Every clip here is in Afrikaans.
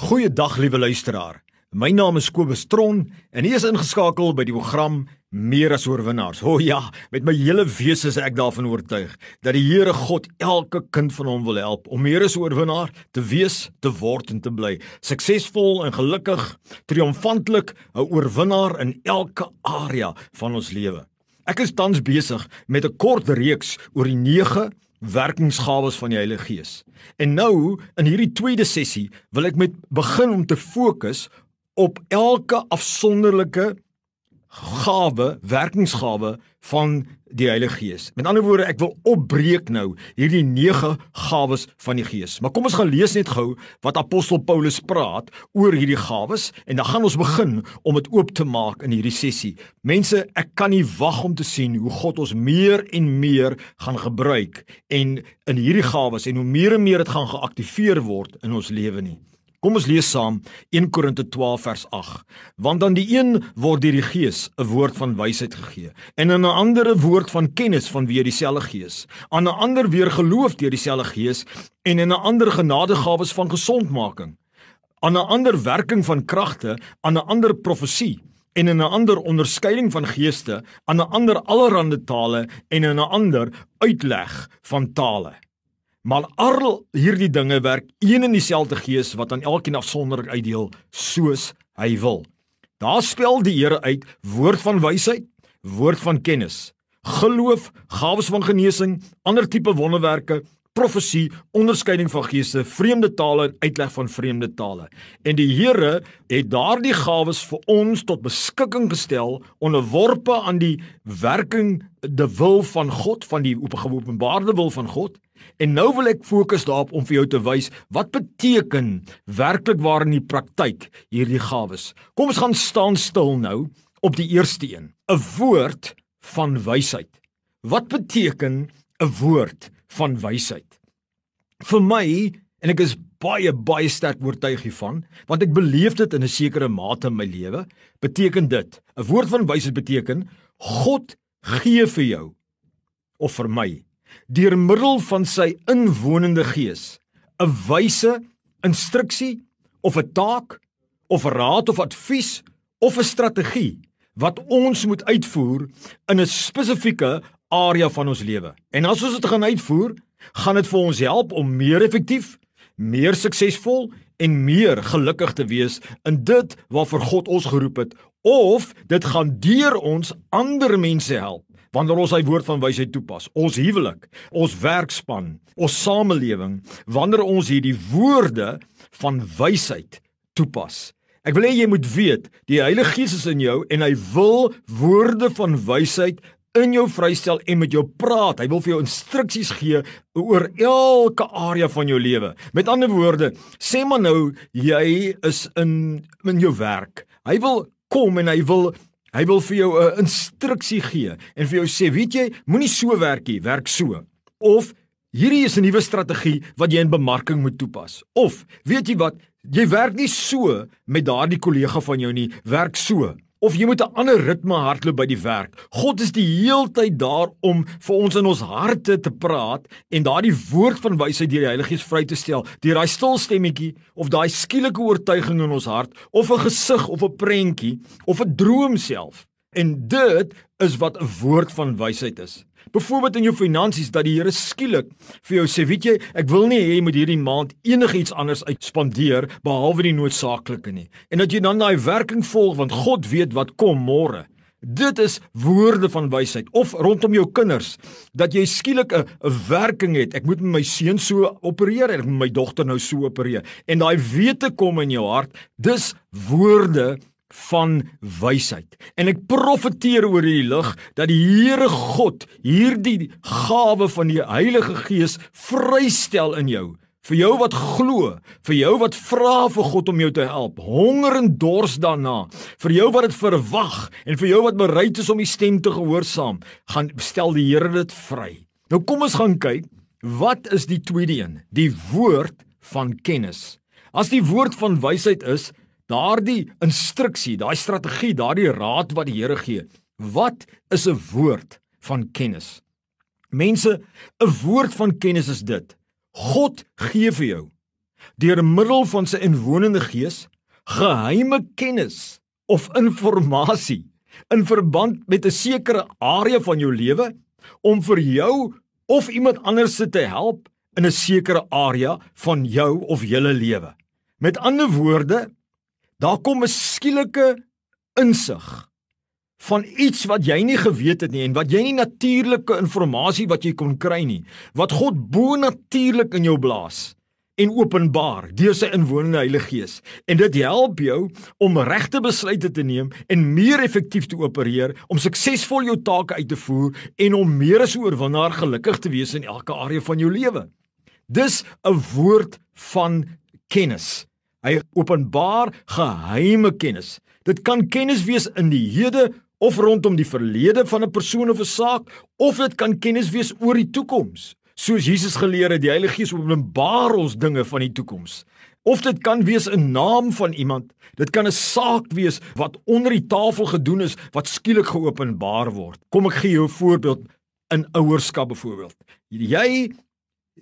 Goeiedag liewe luisteraar. My naam is Kobus Tron en ek is ingeskakel by die program Meer as oorwinnaars. O oh ja, met my hele wese is ek daarvan oortuig dat die Here God elke kind van hom wil help om meer as oorwinnaar te wees, te word en te bly. Suksesvol en gelukkig, triomfantelik 'n oorwinnaar in elke area van ons lewe. Ek is tans besig met 'n kort reeks oor die 9 werkingsgawes van die Heilige Gees. En nou in hierdie tweede sessie wil ek met begin om te fokus op elke afsonderlike gawe, werkingsgawe van die Heilige Gees. Met ander woorde, ek wil opbreek nou hierdie 9 gawes van die Gees. Maar kom ons gaan lees net gou wat apostel Paulus praat oor hierdie gawes en dan gaan ons begin om dit oop te maak in hierdie sessie. Mense, ek kan nie wag om te sien hoe God ons meer en meer gaan gebruik en in hierdie gawes en hoe meer en meer dit gaan geaktiveer word in ons lewe nie. Kom ons lees saam 1 Korinte 12 vers 8. Want aan die een word deur die Gees 'n woord van wysheid gegee, en aan 'n ander 'n woord van kennis van wie dieselfde Gees, aan 'n ander weer geloof deur dieselfde Gees en in 'n ander genadegawes van gesondmaking, aan 'n ander werking van kragte, aan 'n ander profesie en in 'n ander onderskeiding van geeste, aan 'n ander allerlei tale en in 'n ander uitleg van tale. Maar al hierdie dinge werk een en dieselfde gees wat aan elkeen afsonderlik uitdeel soos hy wil. Daar spel die Here uit woord van wysheid, woord van kennis, geloof, gawes van genesing, ander tipe wonderwerke, profesie, onderskeiding van geeste, vreemde tale en uitleg van vreemde tale. En die Here het daardie gawes vir ons tot beskikking gestel onderworpe aan die werking die wil van God van die openbaarde wil van God En nou wil ek fokus daarop om vir jou te wys wat beteken werklik waar in die praktyk hierdie gawes. Kom ons gaan staan stil nou op die eerste een, 'n woord van wysheid. Wat beteken 'n woord van wysheid? Vir my en ek is baie baie sterk oortuig hiervan, want ek beleef dit in 'n sekere mate in my lewe, beteken dit, 'n woord van wysheid beteken God gee vir jou of vir my deur middel van sy inwonende gees 'n wyse instruksie of 'n taak of 'n raad of advies of 'n strategie wat ons moet uitvoer in 'n spesifieke area van ons lewe. En as ons dit gaan uitvoer, gaan dit vir ons help om meer effektief, meer suksesvol en meer gelukkig te wees in dit waarvoor God ons geroep het of dit gaan deur ons ander mense help wanneer ons hy woord van wysheid toepas. Ons huwelik, ons werkspan, ons samelewing, wanneer ons hierdie woorde van wysheid toepas. Ek wil hê jy moet weet, die Heilige Gees is in jou en hy wil woorde van wysheid in jou vrystel en met jou praat. Hy wil vir jou instruksies gee oor elke area van jou lewe. Met ander woorde, sê maar nou jy is in in jou werk. Hy wil kom en hy wil Hy wil vir jou 'n instruksie gee en vir jou sê, weet jy, moenie so werk nie, werk so. Of hierdie is 'n nuwe strategie wat jy in bemarking moet toepas. Of weet jy wat, jy werk nie so met daardie kollega van jou nie, werk so of jy moet 'n ander ritme hardloop by die werk. God is die heeltyd daar om vir ons in ons harte te praat en daardie woord van wysheid deur die Heilige Gees vry te stel. Deur daai stil stemmetjie of daai skielike oortuiging in ons hart of 'n gesig of 'n prentjie of 'n droom self. En dit is wat 'n woord van wysheid is. Byvoorbeeld in jou finansies dat die Here skielik vir jou sê, weet jy, ek wil nie hê jy moet hierdie maand enigiets anders uitspandeer behalwe die noodsaaklike nie. En dat jy dan daai werking volg want God weet wat kom môre. Dit is woorde van wysheid of rondom jou kinders dat jy skielik 'n werking het. Ek moet met my seun so opereer, ek moet my dogter nou so opereer. En daai wete kom in jou hart. Dis woorde van wysheid. En ek profeteer oor hierdie lig dat die Here God hierdie gawe van die Heilige Gees vrystel in jou. Vir jou wat glo, vir jou wat vra vir God om jou te help, honger en dors daarna, vir jou wat dit verwag en vir jou wat bereid is om die stem te gehoorsaam, gaan stel die Here dit vry. Nou kom ons gaan kyk, wat is die tweede een? Die woord van kennis. As die woord van wysheid is, daardie instruksie, daai strategie, daardie raad wat die Here gee. Wat is 'n woord van kennis? Mense, 'n woord van kennis is dit. God gee vir jou deur middel van sy inwonende gees geheime kennis of inligting in verband met 'n sekere area van jou lewe om vir jou of iemand anders te help in 'n sekere area van jou of julle lewe. Met ander woorde, daar kom 'n skielike insig van iets wat jy nie geweet het nie en wat jy nie natuurlike inligting wat jy kon kry nie, wat God bo natuurlik in jou blaas en openbaar deur sy inwonende Heilige Gees. En dit help jou om regte besluite te neem en meer effektief te opereer, om suksesvol jou take uit te voer en om meer as oorwinnaar gelukkig te wees in elke area van jou lewe. Dis 'n woord van kennis. Hy openbaar geheime kennis. Dit kan kennis wees in die hede of rondom die verlede van 'n persoon of 'n saak, of dit kan kennis wees oor die toekoms soos Jesus geleer het, die Heilige Gees openbaar ons dinge van die toekoms. Of dit kan wees 'n naam van iemand, dit kan 'n saak wees wat onder die tafel gedoen is wat skielik geopenbaar word. Kom ek gee jou 'n voorbeeld in ouerskap byvoorbeeld. Jy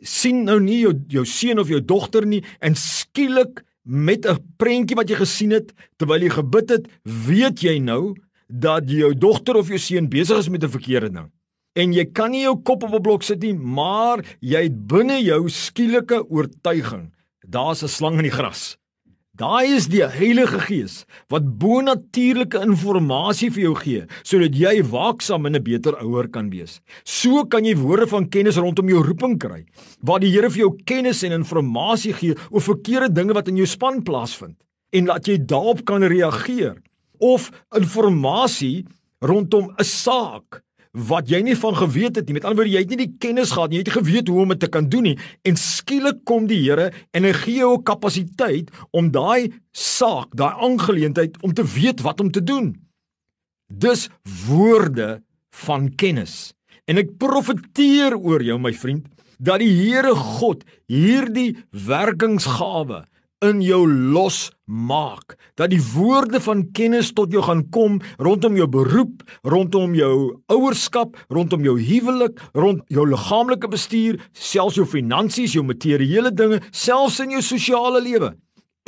sien nou nie jou jou seun of jou dogter nie en skielik met 'n prentjie wat jy gesien het terwyl jy gebid het, weet jy nou dat jou dogter of jou seun besig is met 'n verkeerde ding en jy kan nie jou kop op 'n blok sit nie, maar jy het binne jou skielike oortuiging, daar's 'n slang in die gras. Daai is die Heilige Gees wat bonatuurlike inligting vir jou gee sodat jy waaksaam en 'n beter ouer kan wees. So kan jy woorde van kennis rondom jou roeping kry, waar die Here vir jou kennis en inligting gee oor verkeerde dinge wat in jou span plaasvind en laat jy daarop kan reageer of inligting rondom 'n saak wat jy nie van geweet het nie. Met ander woorde, jy het nie die kennis gehad nie. Jy het nie geweet hoe om dit te kan doen nie. En skielik kom die Here en hy gee jou kapasiteit om daai saak, daai aangeleentheid om te weet wat om te doen. Dis woorde van kennis. En ek profeteer oor jou my vriend dat die Here God hierdie werkingsgawe in jou los maak dat die woorde van kennis tot jou gaan kom rondom jou beroep, rondom jou ouerskap, rondom jou huwelik, rond jou liggaamlike bestuur, selfs jou finansies, jou materiële dinge, selfs in jou sosiale lewe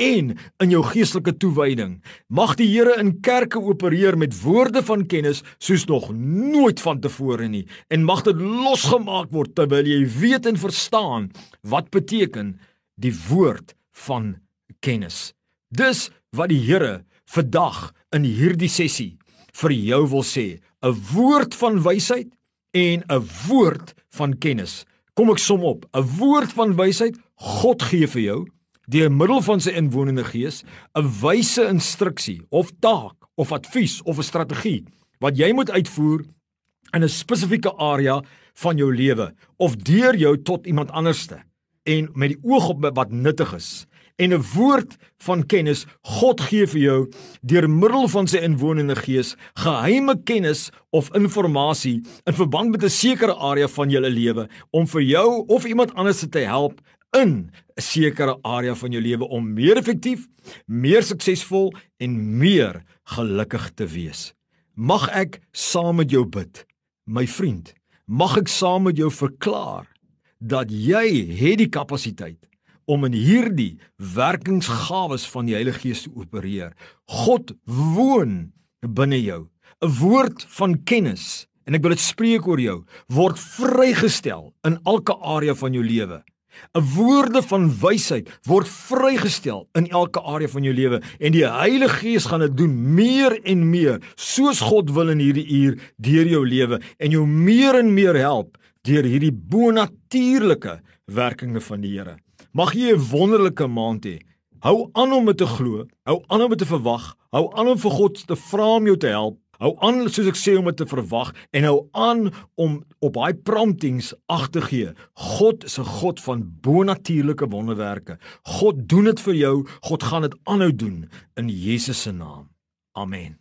en in jou geestelike toewyding. Mag die Here in kerke opereer met woorde van kennis soos nog nooit vantevore nie en mag dit losgemaak word terwyl jy weet en verstaan wat beteken die woord van kennis. Dis wat die Here vandag in hierdie sessie vir jou wil sê, 'n woord van wysheid en 'n woord van kennis. Kom ek som op, 'n woord van wysheid God gee vir jou deur middel van sy inwonende gees, 'n wyse instruksie of taak of advies of 'n strategie wat jy moet uitvoer in 'n spesifieke area van jou lewe of deur jou tot iemand anderste en met die oog op wat nuttig is en 'n woord van kennis God gee vir jou deur middel van sy inwonende gees geheime kennis of inligting in verband met 'n sekere area van jou lewe om vir jou of iemand anders te help in 'n sekere area van jou lewe om meer effektief, meer suksesvol en meer gelukkig te wees. Mag ek saam met jou bid, my vriend. Mag ek saam met jou verklaar dat jy het die kapasiteit om in hierdie werkingsgawes van die Heilige Gees te opereer. God woon binne jou. 'n Woord van kennis en ek wil dit spreek oor jou word vrygestel in elke area van jou lewe. 'n Woorde van wysheid word vrygestel in elke area van jou lewe en die Heilige Gees gaan dit doen meer en meer soos God wil in hierdie uur deur jou lewe en jou meer en meer help deur hierdie bonatuurlike werkinge van die Here. Mag jy 'n wonderlike maand hê. Hou aan om te glo, hou aan om te verwag, hou aan om vir God te vra om jou te help. Hou aan soos ek sê om dit te verwag en hou aan om op daai promptings ag te gee. God is 'n God van bonatuurlike wonderwerke. God doen dit vir jou, God gaan dit aanhou doen in Jesus se naam. Amen.